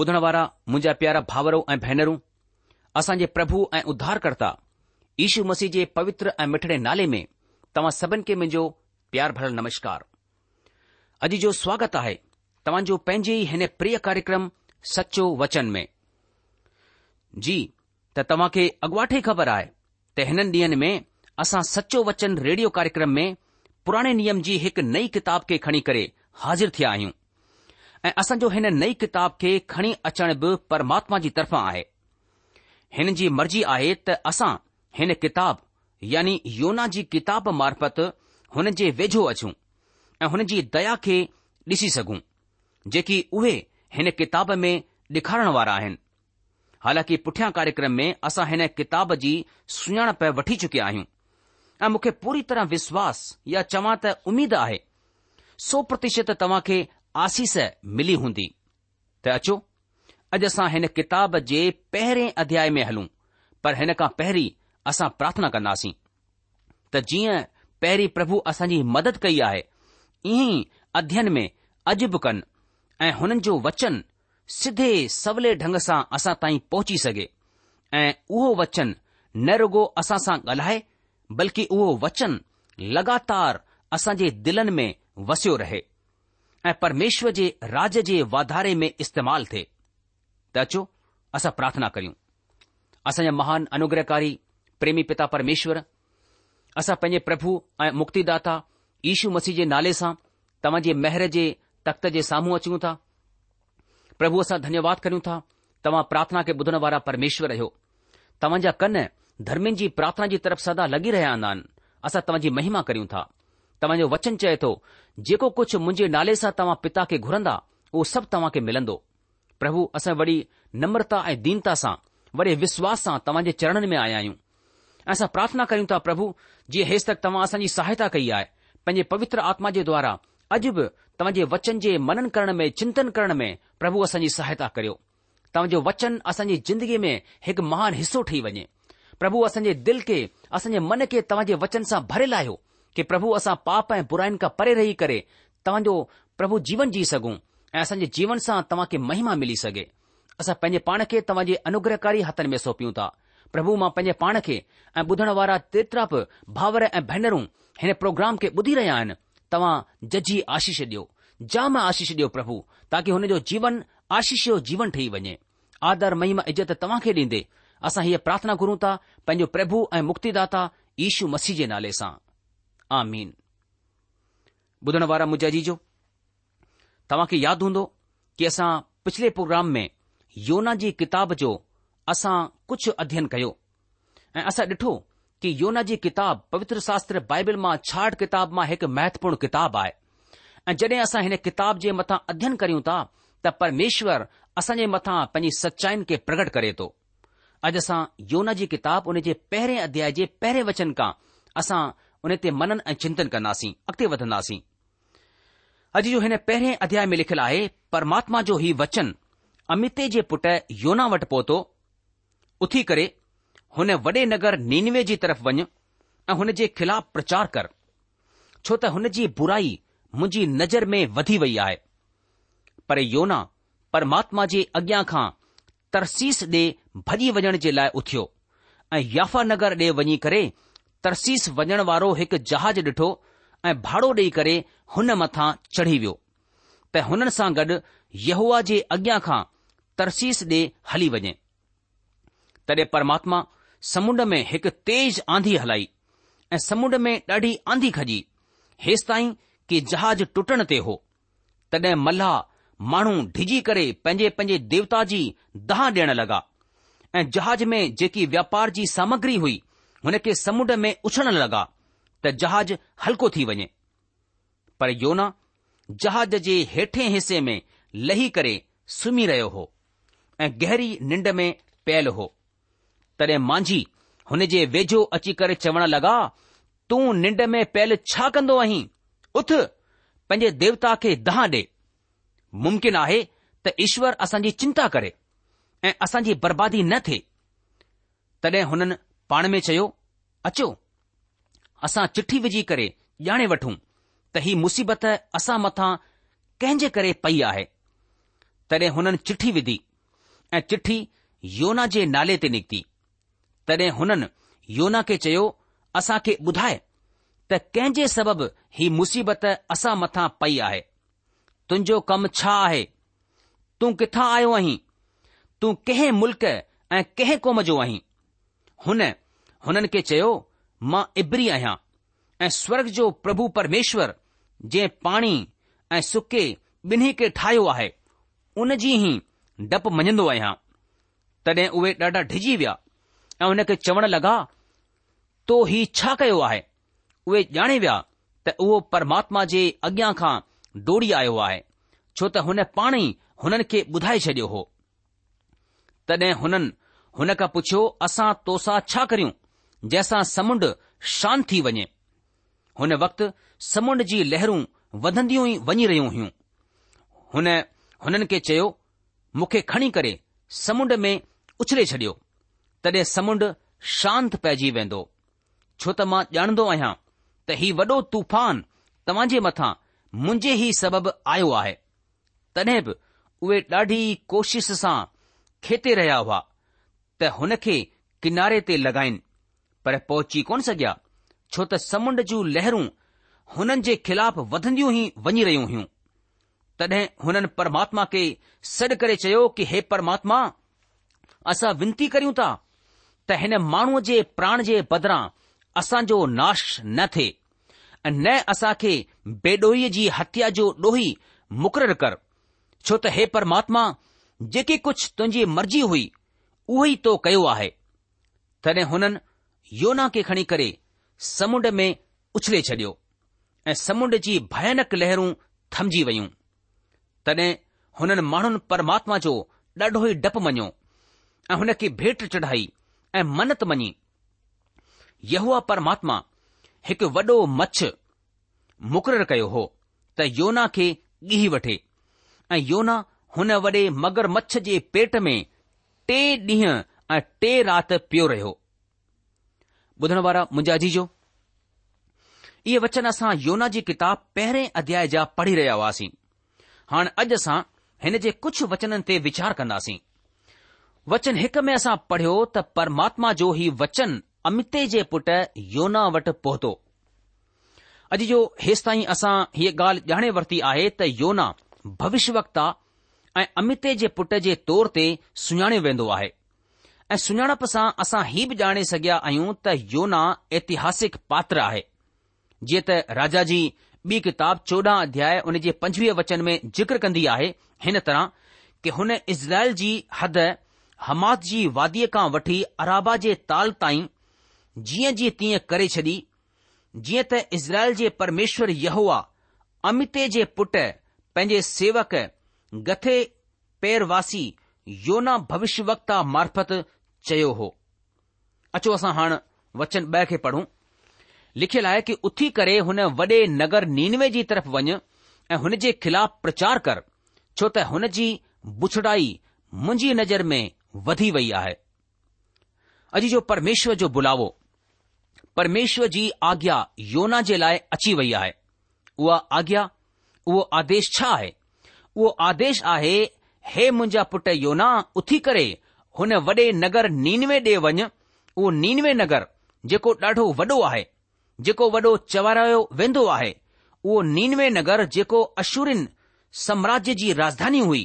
ॿुधण वारा मुंहिंजा प्यारा भावरो ऐं भेनरूं असांजे प्रभु ऐं उद्धारकर्ता ईशू मसीह जे पवित्र ऐं मिठड़े नाले में तव्हां सभिनि खे मुंहिंजो प्यार भरल नमस्कार अॼु जो स्वागत आहे तव्हांजो पंहिंजे हिन प्रिय कार्यक्रम सचो वचन में जी त तव्हां खे अॻुवाठे ख़बर आए त हिननि डींहनि में असां सचो वचन रेडियो कार्यक्रम में पुराणे नियम जी हिक नई किताब खे खणी करे हाज़िर थिया आहियूं ऐं असांजो हिन नई किताब खे खणी अचण बि परमात्मा जी तरफ़ा आहे हिन जी मर्ज़ी आहे त असां हिन किताब यानी योना जी किताब मार्फत हुन जे वेझो अचूं ऐं हुन जी दया खे ॾिसी सघूं जेकी उहे हिन किताब में ॾेखारण वारा आहिनि हालांकि पुठियां कार्यक्रम में असां हिन किताब जी सुञाणप वठी चुकिया आहियूं ऐं मूंखे पूरी तरह विश्वास या चवां त उमीद आहे सौ प्रतिशत तव्हां खे आसीस मिली हूंदी त अचो अॼु असां हिन किताब जे पहिरें अध्याय में हलूं पर हिन खां पहिरीं असां प्रार्थना कंदासीं त जीअं पहिरीं प्रभु असांजी मदद कई आहे ईअं ई अध्ययन में अजिब कनि ऐं हुननि जो वचन सिधे सवले ढंग सां असां ताईं पहुची सघे ऐं उहो वचन न रुगो असां सां ॻाल्हाए बल्कि उहो वचन लॻातार असांजे दिलनि में वसियो रहे ऐं परमेश्वर जे राज जे वाधारे में इस्तेमाल थे त अचो असां प्रार्थना करियूं असांजा महान अनुग्रहकारी प्रेमी पिता परमेश्वर असां पंहिंजे प्रभु ऐं मुक्तिदा दाता यीशू मसीह जे नाले सां तव्हां जे मेहर जे तख़्त जे साम्हूं अचूं था प्रभु असां धन्यवाद करुन था तव्हां प्रार्थना खे ॿुधण वारा परमेश्वर आहियो तव्हां कन धर्मिनि जी प्रार्थना जी तरफ़ सदा लगी रहिया हूंदा आहिनि असां तव्हांजी महिमा करियूं था तव्हांजो वचन चए थो जेको कुझु मुंहिंजे नाले सां तव्हां पिता खे घुरंदा उहो सभु तव्हांखे मिलंदो प्रभु असां वरी नम्रता ऐं दीनता सां वड़े विश्वास सां तव्हां जे चरणनि में आया आहियूं ऐं असां प्रार्थना कयूं था प्रभु जीअं हेसि तक तव्हां असांजी सहायता कई आहे पंहिंजे पवित्र आत्मा जे द्वारा अॼु बि तव्हांजे वचन जे मनन करण में चिंतन करण में प्रभु असांजी सहायता करियो तव्हांजो वचन असांजी ज़िंदगीअ में हिकु महान हिसो ठही वञे प्रभु असांजे दिल खे असांजे मन खे तव्हांजे वचन सां भरे लाहियो કે પ્રભુ અસા પાપ એ બુરાઈન કા પરે રહી કરે તાજો પ્રભુ જીવન જી સગુ એસન જીવન સા તવા કે મહિમા મિલી સકે અસા પંજે પાણ કે તવાજે અનુગ્રહકારી હાથ મે સોપી ઉંતા પ્રભુ માં પંજે પાણ કે એ બધણવારા તિત્રપ ભાવર એ ભૈનરું હે પ્રોગ્રામ કે બધી રહ્યાન તવા જજી આશીષ દિયો જામા આશીષ દિયો પ્રભુ તાકે હોને જો જીવન આશીષયુ જીવન થઈ વણે આદર મહિમા ઇજત તવા કે દીંદે અસા હી પ્રાર્થના કરું તા પંજો પ્રભુ એ મુક્તિદાતા ઈશુ મસીજે નાલે સા आमीन. मीन वारा मुजाजी जो तव्हांखे यादि हूंदो कि असां पिछले प्रोग्राम में योना जी किताब जो असां कुझु अध्यन कयो ऐं असां ॾिठो कि योना जी किताब पवित्र शास्त्र बाइबिल मां छाठ किताब मां हिकु महत्वपूर्ण किताबु आहे ऐं जॾहिं असां हिन किताब जे मथां अध्ययन कयूं था त परमेश्वर असांजे मथां पंहिंजी सचाईन खे प्रकट करे थो अॼु असां योना जी किताबु उन जे पहिरें अध्याय जे पहिरें वचन खां असां उन ते मनन ऐं चिंतन कंदासीं अॻिते वधंदासीं अॼु जो हिन पहिरें अध्याय में लिखियलु आहे परमात्मा जो ही वचन अमिते जे पुट योना वटि पहुतो उथी करे हुन वडे॒ नगर नीनवे जी तरफ़ वञु ऐं हुन जे ख़िलाफ़ प्रचार कर छो त हुन जी बुराई मुंहिंजी नज़र में वधी वई आहे पर योना परमात्मा जे अॻियां खां तरसीस डे॒ भॼी वञण जे लाइ उथियो ऐं याफ़ा नगर डे॒ वञी करे तरसीस वञण वारो हिकु जहाज़ ॾिठो ऐं भाड़ो ॾेई करे हुन मथां चढ़ी वियो त हुननि सां गॾु यहूआ जे अॻियां खां तरसीस ॾे हली वञे तॾहिं परमात्मा समुंड में हिकु तेज़ आंधी हलाई ऐं समुंड में ॾाढी आंधी खजी हेसि ताईं कि जहाज टुटण ते हो तॾहिं मल्हा माण्हू डिजी करे पंहिंजे पंहिंजे देवता जी दहा ॾियण लॻा ऐं जहाज में जेकी वापार जी सामग्री हुई हुन खे समुंड में उछण लॻा त जहाज हल्को थी वञे पर योना जहाज़ जे हेठें हिसे में लही करे सुम्ही रहियो हो ऐं गहरी निंड में पयल हो तॾहिं मांझी हुन जे वेझो अची करे चवण लॻा तूं निंड में पयल छा कंदो आहीं उथ पंहिंजे देवता खे दहां ॾे मुमकिन आहे त ईश्वर असांजी चिंता करे ऐं असांजी बर्बादी न थिए तॾहिं हुननि पाण में चयो अचो असां चिठी विझी करे ॼाणे वठूं त हीउ मुसीबत असां मथां कंहिंजे करे पई आहे तॾहिं हुननि चिठी विधी ऐं चिठी योना जे नाले ते निकिती तॾहिं हुननि योना खे चयो असां खे ॿुधाए त कंहिं जे सबबु ही मुसीबत असां मथां पई आहे तुंहिंजो कमु छा आहे तूं किथां आयो आहीं तूं कंहिं मुल्क़ ऐं कंहिं क़ौम जो आहीं हुन हुननि खे चयो मां इबरी आहियां ऐं स्वर्ग जो प्रभु परमेश्वर जंहिं पाणी ऐं सुके ॿिन्ही खे ठाहियो आहे उन जी ई डपु मञंदो आहियां तॾहिं उहे ॾाढा डिॼी विया ऐं हुन खे चवण लॻा तो ही छा कयो आहे उहे ॼाणे विया त उहो परमात्मा जे अॻियां खां डोड़ी आयो आहे छो त हुन पाण ई हुननि खे ॿुधाए छॾियो हो तॾहिं हुननि हुन खां पुछियो असां तोसां छा करियूं जंहिंसां समुंड शांत थी वञे हुन वक्तु समुंड जी लहरूं वधंदियूं ई वञी रहियूं हुयूं हुन हुननि खे चयो मूंखे खणी करे समुंड में उछले छडि॒यो तॾहिं समुंड शांत पइजी वेंदो छो त मां ॼाणंदो आहियां त हीउ वॾो तूफान तव्हां जे मथां मुंहिंजे ई सबबु आयो आहे तॾहिं बि उहे ॾाढी कोशिश सां खेते रहिया हुआ त हुन खे किनारे ते लॻाइनि पर पहुची कोन सघिया छो त समुंड जूं लहरूं हुननि जे ख़िलाफ़ वधंदियूं ई वञी रहियूं हुयूं तॾहिं हुननि परमात्मा खे सॾु करे चयो कि हे परमात्मा असां विनती करियूं था त हिन माण्हूअ जे प्राण जे बदिरां असांजो नाश न थिए ऐं न असां खे बेडोहीअ जी हत्या जो ॾोही मुक़ररु कर छो त हे परमात्मा जेकी कुझु तुंहिंजी मर्ज़ी हुई उहो ई तो कयो आहे तॾहिं हुननि योना खे खणी करे समुंड में उछले छडि॒यो ऐं समुंड जी भयानक लहरूं थमजी वयूं तॾहिं हुननि माण्हुनि परमात्मा जो ॾाढो ई डपु मञियो ऐं हुन खे भेट चढ़ाई ऐं मनत मञी यह परमात्मा हिकु वॾो मच्छ मुक़ररु कयो हो त योना खे ॻीही वठे ऐं योना हुन वॾे मगर मच्छ जे पेट में टे ॾींहं ऐं टे राति पियो रहियो ॿुधण वारा मुंहिंजा जीजो इहे वचन असां योना जी किताब पहिरें अध्याय जा पढ़ी रहिया हुआसीं हाणे अॼु असां हिन जे कुझु वचननि ते वीचार कंदासीं वचन हिकु में असां पढ़ियो त परमात्मा जो ही वचन अमिते जे पुट योना वटि पहुतो अॼु जो हेसि ताईं असां हीअ ॻाल्हि ॼाणे वरिती आहे त योना भविष्य ऐं अमिते जे पुट जे तौर ते सुञाणियो वेंदो आहे ऐं सुञाणप सां असां हीउ बि ॼाणे सघिया आहियूं त योना ऐतिहासिक पात्र आहे जीअं त राजा जी ॿी किताब चोॾहं अध्याय उन जे पंजवीह वचन में जिक्र कंदी आहे हिन तरह कि हुन इज़राइल जी हद हमात जी वादीअ खां वठी अराबा जे ताल ताईं जीअं जीअं तीअं करे छॾी जीअं त इज़राइल जे परमेश्वर यहोआ अमिते जे पुट पंहिंजे सेवक गथे पैरवासी योना भविष्यवक्ता मार्फत चयो हो अचो असा हाँ वचन ब के पढ़ू लिखल है कि उथी करे वडे नगर नीनवे जी तरफ़ वन एन जे ख़िलाफ़ प्रचार कर छो त जी बुछड़ाई मुझी नज़र में वधी वही है अज जो परमेश्वर जो बुलावो परमेश्वर जी आज्ञा योना जे लाए अची वही है उहा आज्ञा वो आदेश छा है उहो आदेश आहे हे मुंहिंजा पुट योना उथी करे हुन वॾे नगर नीनवे ॾे वञ उहो नीनवे नगर जेको ॾाढो वॾो आहे जेको वॾो चवारायो वेंदो आहे उहो नीनवे नगर जेको अशूरिन साम्राज्य जी राजधानी हुई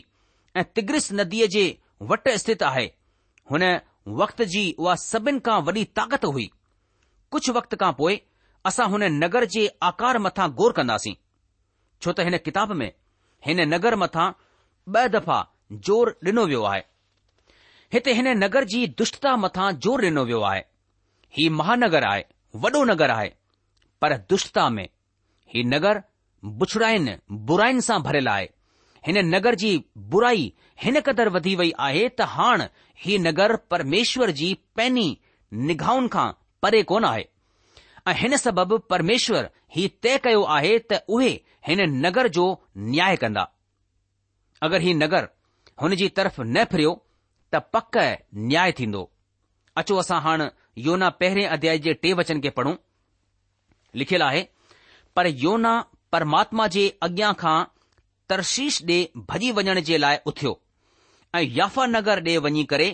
ऐं तिग्रिस नदीअ जे वट स्थित आहे हुन वक़्त जी उहा सभिनि खां वॾी ताक़त हुई कुझु वक़्त खां पोइ असां हुन नगर जे आकार मथां गौर कंदासीं छो त हिन किताब में हिन नगर मथां ब दफ़ा जोर ॾिनो वियो आहे हिते हिन नगर जी दुष्टता मथां जोर डि॒नो वियो आहे ही महानगर आहे वॾो नगर आहे पर दुष्टता में ही नगर बुछड़ाईन बुराइन सां भरियलु आहे हिन नगर जी बुराई हिन क़दर वधी वई आहे त हाणे ही नगर परमेश्वर जी पैनी निगाहुनि खां परे कोन आहे ऐं हिन सबबि परमेश्वर ही तय कयो आहे त उहे हिन नगर जो न्याय कंदा अगरि ही नगर हुन जी तरफ़ न फिरियो त पक न्याय थींदो अचो असां हाणे योना पहिरें अध्याय जे टे वचन खे पढ़ूं लिखियलु आहे पर योना परमात्मा जे अॻियां खां तरशीश ॾे भॼी वञण जे लाइ उथियो ऐं याफ़ा नगर ॾे वञी करे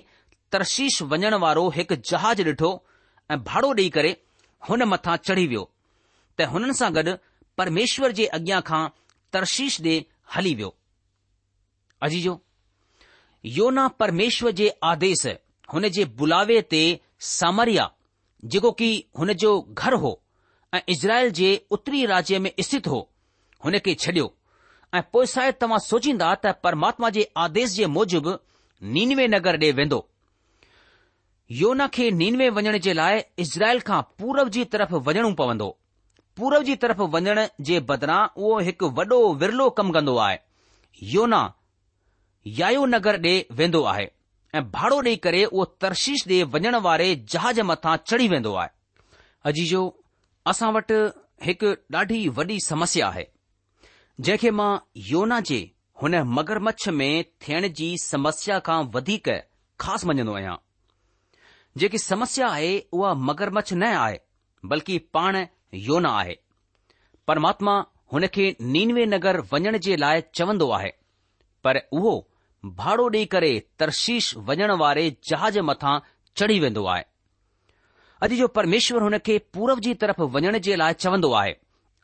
तरशीश वञण वारो हिकु जहाज़ ॾिठो ऐं भाड़ो ॾेई करे हुन मथां चढ़ी वियो त हुननि सां गॾु परमेश्वर जे अॻियां खां तरशीश ॾे हली वियो अजीजो योना परमेश्वर जे आदेश हुन जे बुलावे ते सामरिया जेको की हुन जो घर हो ऐं इज़राइल जे उत्तरी राज्य में स्थित हो हुन खे छडि॒यो ऐं पोइ शायदि तव्हां सोचींदा त परमात्मा जे आदेश जे मूजिबि नीनवे नगर ॾे वेंदो योना खे नीनवे वञण जे लाइ इज़राइल खां पूरब जी तरफ़ वञणो पवंदो पूरब जी तरफ़ वञण जे बदिरां उहो हिकु वॾो विरलो कमु कंदो आहे योना यायो नगर ॾे वेंदो आहे ऐं भाड़ो ॾेई करे उहो तर्शीश ॾे वञण वारे जहाज मथां चढ़ी वेंदो आहे अजीजो असां वटि हिकु ॾाढी वॾी समस्या आहे जंहिंखे मां योना जे हुन मगरमच्छ में थियण जी समस्या खां वधीक ख़ासि मञंदो आहियां जेकी समस्या आहे उहा मगरमच्छ न आहे बल्कि पाण योना आहे परमात्मा हुन खे नीनवे नगर वञण जे लाइ चवंदो आहे पर उहो भाड़ो ॾेई करे तर्शीश वञण वारे जहाज मथां चढ़ी वेंदो आहे अॼु जो परमेश्वर हुन खे पूर्व जी तरफ़ वञण जे लाइ चवंदो आहे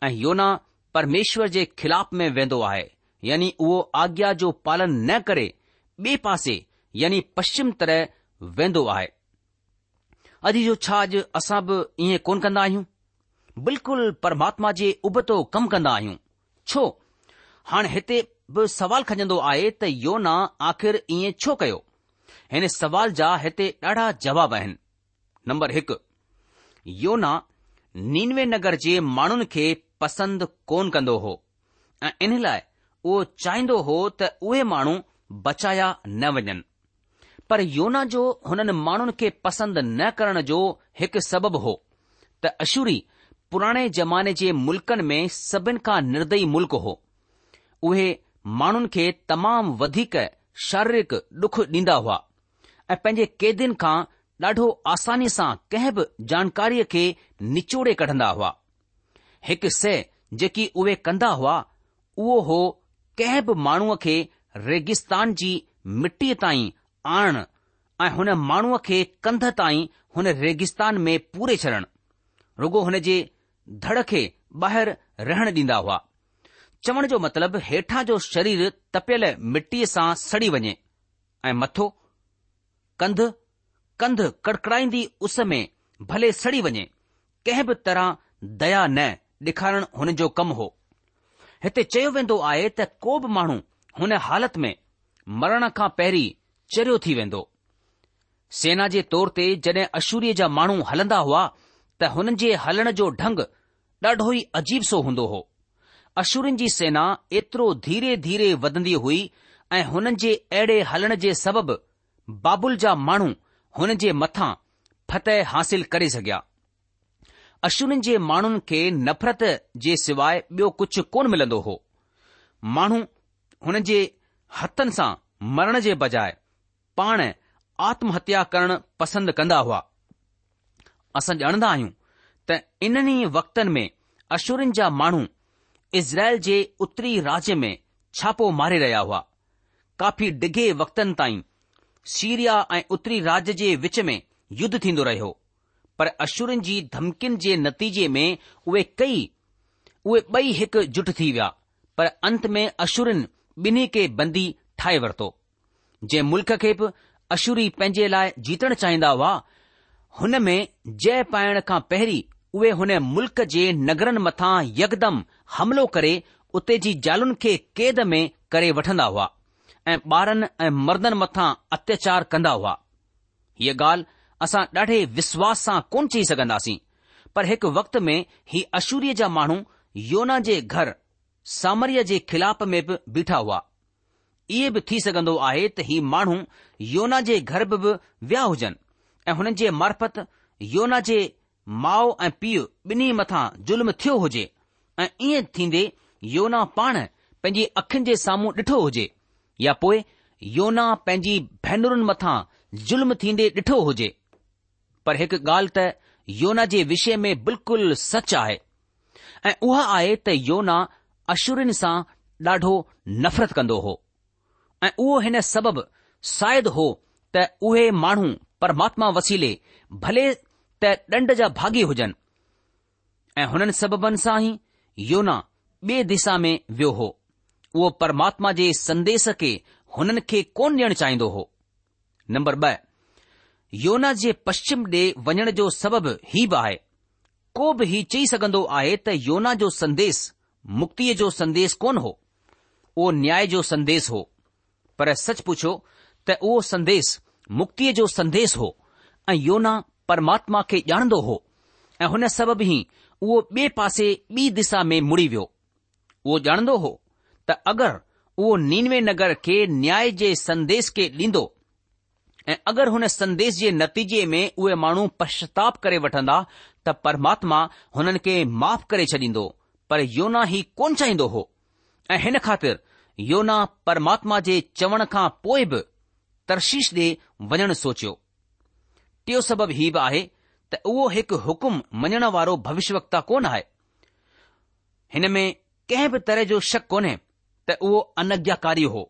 ऐं योना परमेश्वर जे खिलाफ़ में वेंदो आहे यानी उहो आज्ञा जो पालन न करे बे पासे यानी पश्चिम तरह वेंदो आहे अॼु जो छा अॼु असां बि ईअं कोन कंदा आहियूं बिल्कुल परमात्मा जे उबतो कम कंदा आहियूं छो हाणे हिते बि सवाल खजंदो आहे त योना आख़िर ईअं छो कयो हिन सवाल जा हिते ॾाढा जवाब आहिनि नम्बर हिकु योना नीनवे नगर जे माण्हुनि खे पसंदि कोन कंदो हो ऐं इन लाइ उहो चाहिंदो हो त उहे माण्हू बचाया न वञनि पर योना जो हुननि माण्हुनि खे पसंदि न करण जो हिकु सबबु हो त अशूरी पुराणे ज़माने जे मुल्कनि में सभिनि खां निर्दय मुल्क हो उहे माण्हुनि खे तमाम वधीक शारीरिक डुख ॾींदा हुआ ऐं पंहिंजे कैदीनि खां ॾाढो आसानी सां कंहिं बि जानकारीअ खे निचोड़े कढन्दा हुआ हिकु स जेकी उहे कंदा हुआ उहो हो कंहिं बि माण्हूअ खे रेगिस्तान जी मिटी ताईं आणन ऐं हुन माण्हू खे कंध ताईं हुन रेगिस्तान में पूरे छॾणु रुॻो हुन जे धड़ खे ॿाहिरि रहण ॾींदा हुआ चवण जो मतिलबु हेठां जो शरीर तपियल मिटीअ सां सड़ी वञे ऐं मथो कंध कंध कड़कड़ाईंदी उस में भले सड़ी वञे कंहिं बि तरह दया न ॾेखारण हुन जो कमु हो हिते चयो वेंदो आहे त को बि माण्हू हुन हालति में मरण खां पहिरीं चरियो थी वेंदो सेना जे तौर ते जड॒हिं अशूरीअ जा माण्हू हलंदा हुआ हुननि जे हलण जो ढंग ॾाढो ई अजीब सो हूंदो हो अशुरिन जी सेना एतिरो धीरे धीरे वधंदी हुई ऐं हुननि जे अहिड़े हलण जे सबबि बाबुल जा माण्हू हुन जे मथां फतह हासिल करे सघिया अशुरीन जे माण्हुनि खे नफ़रत जे सवाइ ॿियो कुझु कोन मिलंदो हो माण्हू हुन जे हथनि सां मरण जे बजाए पाण आत्महत्या करणु पसंदि कंदा हुआ असां ॼाणंदा आहियूं त इन्हनि वक़्तनि में अशुरनि जा माण्हू इज़राइल जे उत्तरी राज्य में छापो मारे रहिया हुआ काफ़ी डिघे वक़्तनि ताईं सीरिया ऐं उत्तरी राज्य जे विच में युद्ध थींदो रहियो पर अशुरनि जी धमकिन जे नतीजे में उहे कई उहे ॿई हिकु जुट थी विया पर अंत में अशुरनि ॿिन्ही खे बंदी ठाहे वरितो जंहिं मुल्क खे बि अशुरी पंहिंजे लाइ जीतण चाहींदा हुआ हुन में जय पाइण खां पहिरीं उहे हुन मुल्क़ जे नगरनि मथां यकदम हमिलो करे उते जी जालुनि खे कैद में करे वठंदा हुआ ऐं ॿारनि ऐं मर्दनि मथां अत्याचार कंदा हुआ हीअ ॻाल्हि असां ॾाढे विश्वास सां कोन चई सघंदासीं पर हिकु वक़्त में ही अशूरीअ जा माण्हू योना जे घर सामर्य जे खिलाफ़ में बि बीठा हुआ इहे बि थी सघन्दो आहे त ही माण्हू योना जे घर बि विया हुजनि ऐं हुननि जे मार्फत योना जे माउ ऐं पीउ ॿिन्ही मथां ज़ुल्म थियो हुजे ऐं ईअं थींदे योना पाण पंहिंजी अखियुनि जे साम्हूं ॾिठो हुजे या पोइ योना पंहिंजी भेनरुनि मथां ज़ुल्म थींदे ॾिठो हुजे पर हिकु ॻाल्हि त योना जे विषय में बिल्कुलु सच आहे ऐं उहा आहे त योना अशुरिन सां ॾाढो नफ़रत कंदो हो ऐं उहो हिन सबबि शायदि हो त उहे माण्हू परमात्मा वसीले भले त ॾंड जा भागी हुजनि ऐं हुननि सबबनि सां ई योना ॿिए दिशा में वियो हो उहो परमात्मा जे संदेश खे हुननि खे कोन ॾियणु चाहींदो हो नंबर ब॒ योना जे पश्चिम ॾे वञण जो सबबु ही बि आहे को बि हीउ चई सघन्दो आहे त योना जो संदेस मुक्तीअ जो संदेस कोन हो उहो न्याय जो संदेस हो पर सच पुछो त उहो संदेस मुक्तिअ जो संदेस हो ऐं योना परमात्मा खे ॼाणंदो हो ऐं हुन सबब ई उहो ॿिए पासे ॿी दिशा में मुड़ी वियो उहो ॼाणंदो हो त अगरि उहो नीनवे नगर खे न्याय जे संदेश खे ॾींदो ऐं अगरि हुन संदेश जे नतीजे में उहे माण्हू पश्चाताप करे वठंदा त परमात्मा हुननि खे माफ़ करे छॾींदो पर योना ही कोन चाहींदो हो ऐं हिन ख़ातिर योना परमात्मा जे चवण खां पोइ बि तर्शीश ॾे वञणु सोचियो टियों सबबु हीउ बि आहे त उहो हिकु हुकुम मञण वारो भविष्यवक्ता कोन आहे हिन में कंहिं बि तरह जो शक कोन्हे त उहो अनज्ञाकारी हो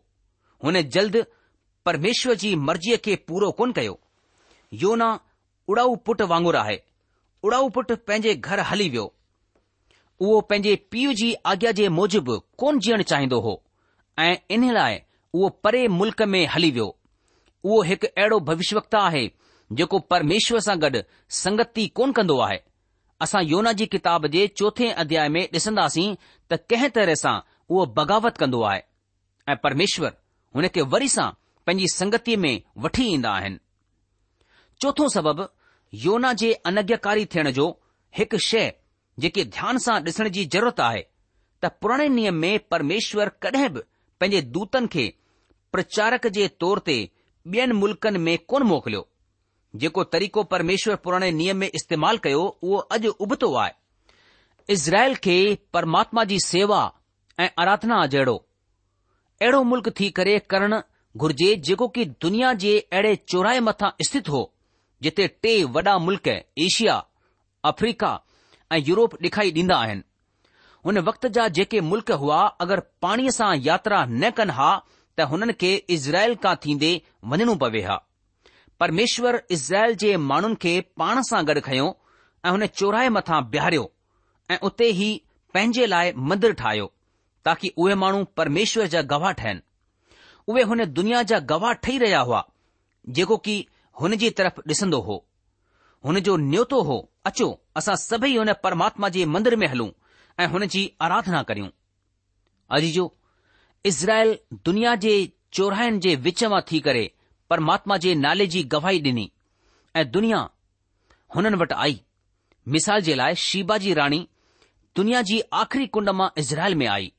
हुन जल्द परमेश्वर जी मर्जीअ खे पूरो कोन कयो योना उड़ाऊ पुट वांगुरु आहे उड़ाऊ पुट पंहिंजे घर हली वियो उहो पंहिंजे पीउ जी आज्ञा जे मूजिबि कोन जीअणु चाहींदो हो ऐं इन लाइ उहो परे मुल्क़ में हली वियो उहो हिकु अहिड़ो भविष्यवक्ता आहे जेको परमेश्वर सां गॾु संगति कोन कंदो आहे असां योना जी किताब जे चोथे अध्याय में ॾिसंदासीं त कंहिं तरह सां उहो बग़ावत कंदो आहे ऐं परमेश्वर हुन खे वरी सां पंहिंजी संगतीअ में वठी ईंदा आहिनि चोथों सबबु योना जे अनज्ञकारी थियण जो हिकु शइ जेके ध्यान सां ॾिसण जी ज़रूरत आहे त पुराणे नियम में परमेश्वर कॾहिं बि पंहिंजे दूतनि खे प्रचारक जे तौर ते ॿियनि मुल्क़नि में कोन मोकिलियो जेको तरीक़ो परमेश्वर पुराणे नियम में इस्तेमालु कयो उहो अॼु उबतो आहे इज़राइल खे परमात्मा जी सेवा ऐं आराधना जहिड़ो अहिड़ो मुल्क़ थी करे करणु घुर्जे जेको की दुनिया जे अहिड़े चौराहे मथां स्थित हो जिते टे वॾा मुल्क़ एशिया अफ्रीका ऐं यूरोप डेखाइ ॾींदा आहिनि हुन वक़्त जा जेके मुल्क़ हुआ अगरि पाणीअ सां यात्रा न कनि हा त हुननि खे इज़राइल खां थींदे वञणो पवे हा परमेश्वर इज़राइल जे माण्हुनि खे पाण सां गॾु खयो ऐं हुन चौराहे मथां बिहारियो ऐं उते ई पंहिंजे लाइ मंदरु ठाहियो ताकी उहे माण्हू परमेश्वर जा गवाह ठहिनि उहे हुन दुनिया जा गवाह ठही रहिया हुआ जेको की हुन जी तरफ़ ॾिसंदो हो हुन जो न्योतो हो अचो असां सभई हुन परमात्मा जे मंदर में हलूं ऐं हुन जी आराधना करियूं अॼु जो इज़राइल दुनिया जे चौरहनि जे विच मां थी करे परमात्मा जे नाले जी गवाही डि॒नी ऐं दुनिया हुननि वटि आई मिसाल जे लाइ शीबा जी राणी दुनिया जी आख़िरी कुंड मां इज़राइल में आई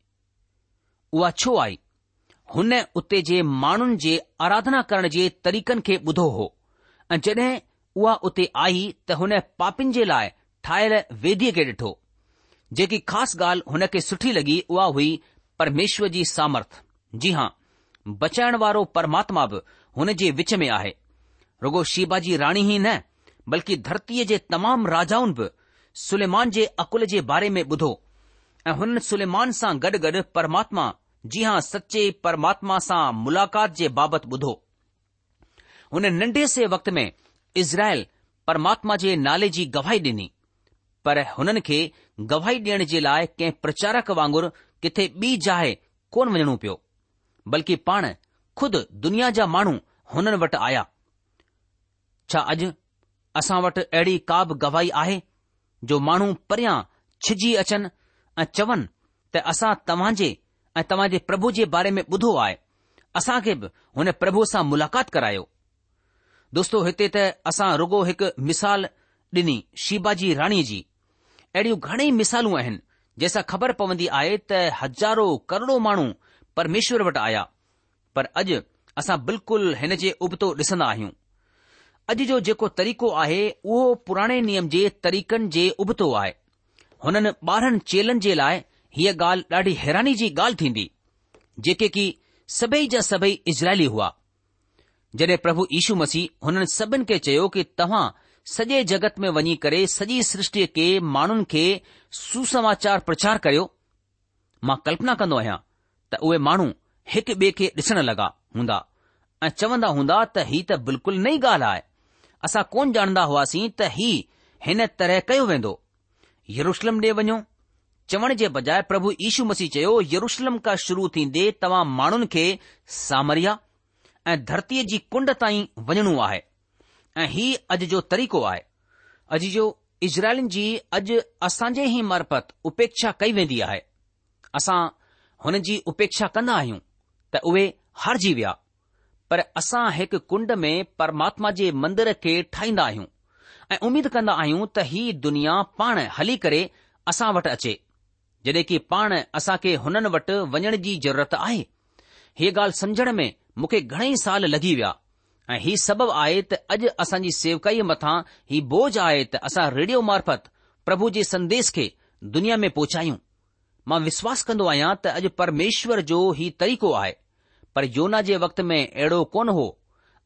उहा छो आई हुन उते जे माण्हुनि जे आराधना करण जे तरीकनि खे ॿुधो हो ऐं जड॒हिं उहा उते आई त हुन पापिन जे लाइ ठाहियल वेदीअ खे ॾिठो जेकी ख़ासि ॻाल्हि हुन खे सुठी लॻी उहा हुई परमेश्वर जी सामर्थ जी हां बचाइण वारो परमात्मा बि हुन जे विच में आहे रुगो शिबाजी राणी ई न बल्कि धरतीअ जे तमामु राजाउनि बि सुलेमान जे अकुल जे बारे में ॿुधो ऐं हुन सुलेमान सां गॾु गॾु परमात्मा जी हां सचे परमात्मा सां मुलाक़ात जे बाबति ॿुधो हुन नंढे से वक़्त में इज़राइल परमात्मा जे नाले जी गवाही डि॒नी पर हुननि खे गवाही ॾियण जे लाइ कंहिं प्रचारक वांगुरु किथे ॿी जाइ कोन वञणो पियो बल्कि पाण ख़ुदि दुनिया जा माण्हू हुननि वटि आया छा अॼु असां वटि अहिड़ी का बि गवाही आहे जो माण्हू परियां छिजी अचनि ऐं चवनि त असां तव्हां जे ऐं तव्हां जे प्रभु जे बारे में ॿुधो आहे असां खे बि हुन प्रभु सां मुलाक़ात करायो दोस्तो हिते त असां रुगो हिकु मिसाल ॾिनी शिबाजी राणीअ जी अहिड़ियूं घणेई मिसालूं आहिनि जंहिंसां ख़बर पवंदी आहे त हज़ारो करोड़ो माण्हू परमेश्वर वटि आया पर अॼु असां बिल्कुलु हिन जे उबतो ॾिसंदा आहियूं अॼु जो जेको तरीक़ो आहे उहो पुराणे नियम जे तरीक़नि जे उबतो आहे हुननि ॿारहनि चेलनि जे लाइ हीअ ॻाल्हि ॾाढी हैरानी जी ॻाल्हि थींदी जेके की सभई जा सभई इज़राइली हुआ जॾहिं प्रभु यीशू मसीह हुननि सभिनि खे चयो कि तव्हां सॼे जगत में वञी करे सॼी सृष्टि खे माण्हुनि खे सुसमाचार प्रचार करियो मां कल्पना कंदो आहियां त उहे माण्हू हिकु ॿिए खे ॾिसण लॻा हूंदा ऐं चवंदा हूंदा त ही त बिल्कुलु नई ॻाल्हि आहे असां कोन ॼाणंदा हुआसीं त ही हिन तरह कयो वेंदो यरुशलम ॾे वञो चवण जे बजाए प्रभु यीशू मसीह चयो यरुशलम खां शुरू थींदे तव्हां माण्हुनि खे सामरिया ऐं धरतीअ जी कुंड ताईं वञणो आहे ऐं ही अॼु जो तरीक़ो आहे अॼु जो इज़राइलनि जी अॼु असांजे ई मरपत उपेक्षा कई वेंदी आहे असां हुन जी उपेक्षा कंदा आहियूं त उहे हारजी विया पर असां हिकु कुंड में परमात्मा जे मंदर खे ठाहींदा आहियूं ऐं उमीद कंदा आहियूं त ही दुनिया पाण हली करे असां वटि अचे जॾहिं की पाण असां खे हुननि वटि वञण जी ज़रूरत आहे हीअ ॻाल्हि समुझण में मूंखे घणेई साल लॻी विया ऐं ही सबब आहे त अॼु असांजी सेवकाईअ मथां ही बोझ आहे त असां रेडियो मार्फत प्रभु जे संदेश खे दुनिया में पहुचायूं मां विश्वास कंदो आहियां त अॼु परमेश्वर जो ही तरीक़ो आहे पर योना जे वक़्त में अहिड़ो कोन हो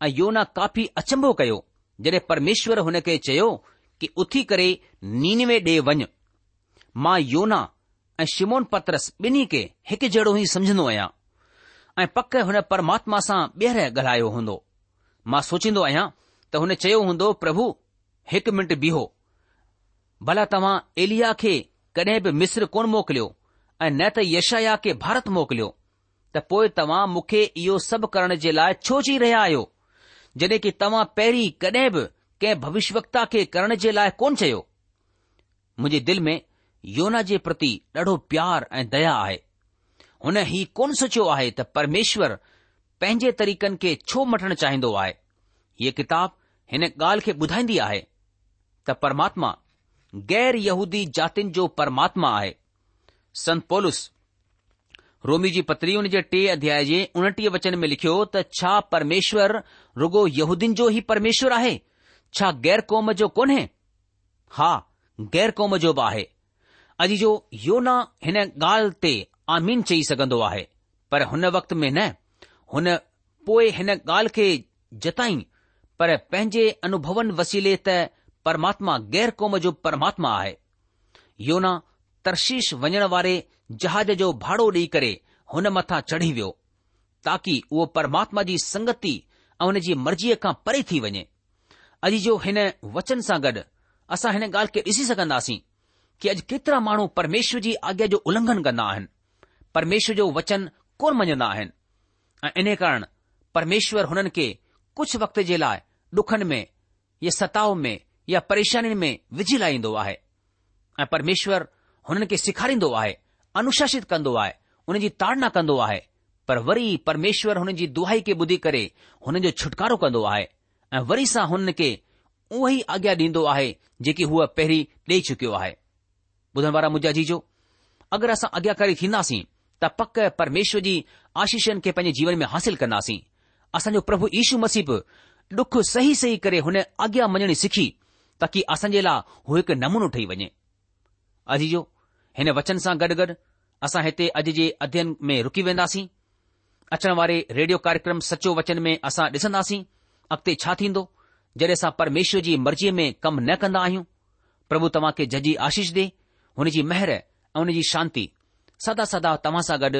ऐं योना काफ़ी अचंभो कयो जॾहिं परमेश्वर हुन खे चयो कि उथी करे नीनवे ॾे वञ मां योना ऐं शिमोन पत्रस ॿिन्ही खे हिकु जहिड़ो ई समझंदो आहियां ऐं पक हुन परमात्मा सां ॿीहर ॻाल्हायो हूंदो मां सोचींदो आहियां त हुन चयो हूंदो प्रभु हिकु मिन्ट बीहो भला तव्हां एलिया खे कडहिं बि मिस्र कोन मोकिलियो ऐं न त यशया खे भारत मोकिलियो त पोए तव्हां मूंखे इहो सभु करण जे लाइ छो चई रहिया आहियो जॾहिं कि तव्हां पहिरीं कडहिं बि कंहिं भविष्य खे करण जे लाइ कोन चयो मुंहिंजे दिलि में योना जे प्रति ॾाढो प्यार ऐं दया आहे हुन ही कोन सोचियो आहे त परमेश्वर पंहिंजे तरीक़नि खे छो मटणु चाहींदो आहे हीअ किताब हिन ॻाल्हि खे ॿुधाईंदी आहे त परमात्मा गैर यहूदी जातियुनि जो परमात्मा आहे संत पोलुस रोमी जी पत्री हुन जे टे अध्याय जे उणटीह वचन में लिखियो त छा परमेश्वर रुगो यहूदीन जो ई परमेश्वर आहे छा गैर क़ौम जो कोन्हे हा गैर क़ौम जो बि आहे अॼु जो योना हिन ॻाल्हि ते आमीन चई सघंदो आहे पर हुन वक़्त में न हुन पोइ हिन ॻाल्हि खे जताई पर पंहिंजे अनुभवनि वसीले त परमात्मा ग़ैर क़ौम जो परमात्मा आहे योना तर्शीश वञण वारे जहाज जो भाड़ो ॾेई करे हुन मथां चढ़ी वियो ताकी उहो परमात्मा जी संगति ऐं हुन जी मर्जीअ खां परे थी वञे अॼु जो हिन वचन सां गॾु असां हिन ॻाल्हि खे ॾिसी सघंदासीं कि अॼु केतिरा माण्हू परमेश्वर जी आज्ञा जो उल्लंघन कंदा आहिनि परमेश्वर जो वचन कोन मञंदा आहिनि ऐं इन कारण परमेश्वर हुननि खे कुझु वक़्त जे लाइ डुखनि में या सताव में या परेशानि में विझी लाहींदो आहे ऐं परमेश्वर हुननि खे सेखारींदो आहे अनुशासित कंदो आहे जी ताड़ना कंदो आहे पर वरी परमेश्वर हुननि जी दुहाई खे ॿुधी करे हुन जो छुटकारो कंदो आहे ऐं वरी सां हुन खे उहो ई आॻियां ॾींदो आहे जेकी हूअ पहिरीं ॾेई चुकियो आहे ॿुधण वारा मुजाजी जो अगरि असां अॻियां करे थींदासीं त पक परमेश्वर जी आशीषनि खे पंहिंजे जीवन में हासिल कंदासीं असांजो प्रभु ईशू मसीबु डुख सही सही करे हुन अॻियां मञणी सिखी ताकी असांजे लाइ हू हिकु नमूनो ठही वञे अॼु जो हिन वचन सां गॾु गॾु असां हिते अॼु जे अध्यन में रुकी वेंदासीं अचण वारे रेडियो कार्यक्रम सचो वचन में असां ॾिसंदासीं अॻिते छा थींदो जॾहिं असां परमेश्वर जी मर्जीअ में कमु न कंदा आहियूं प्रभु तव्हां खे जजी आशीष दे जी मेहर ऐं जी शांती सदा सदा तव्हां सां गॾु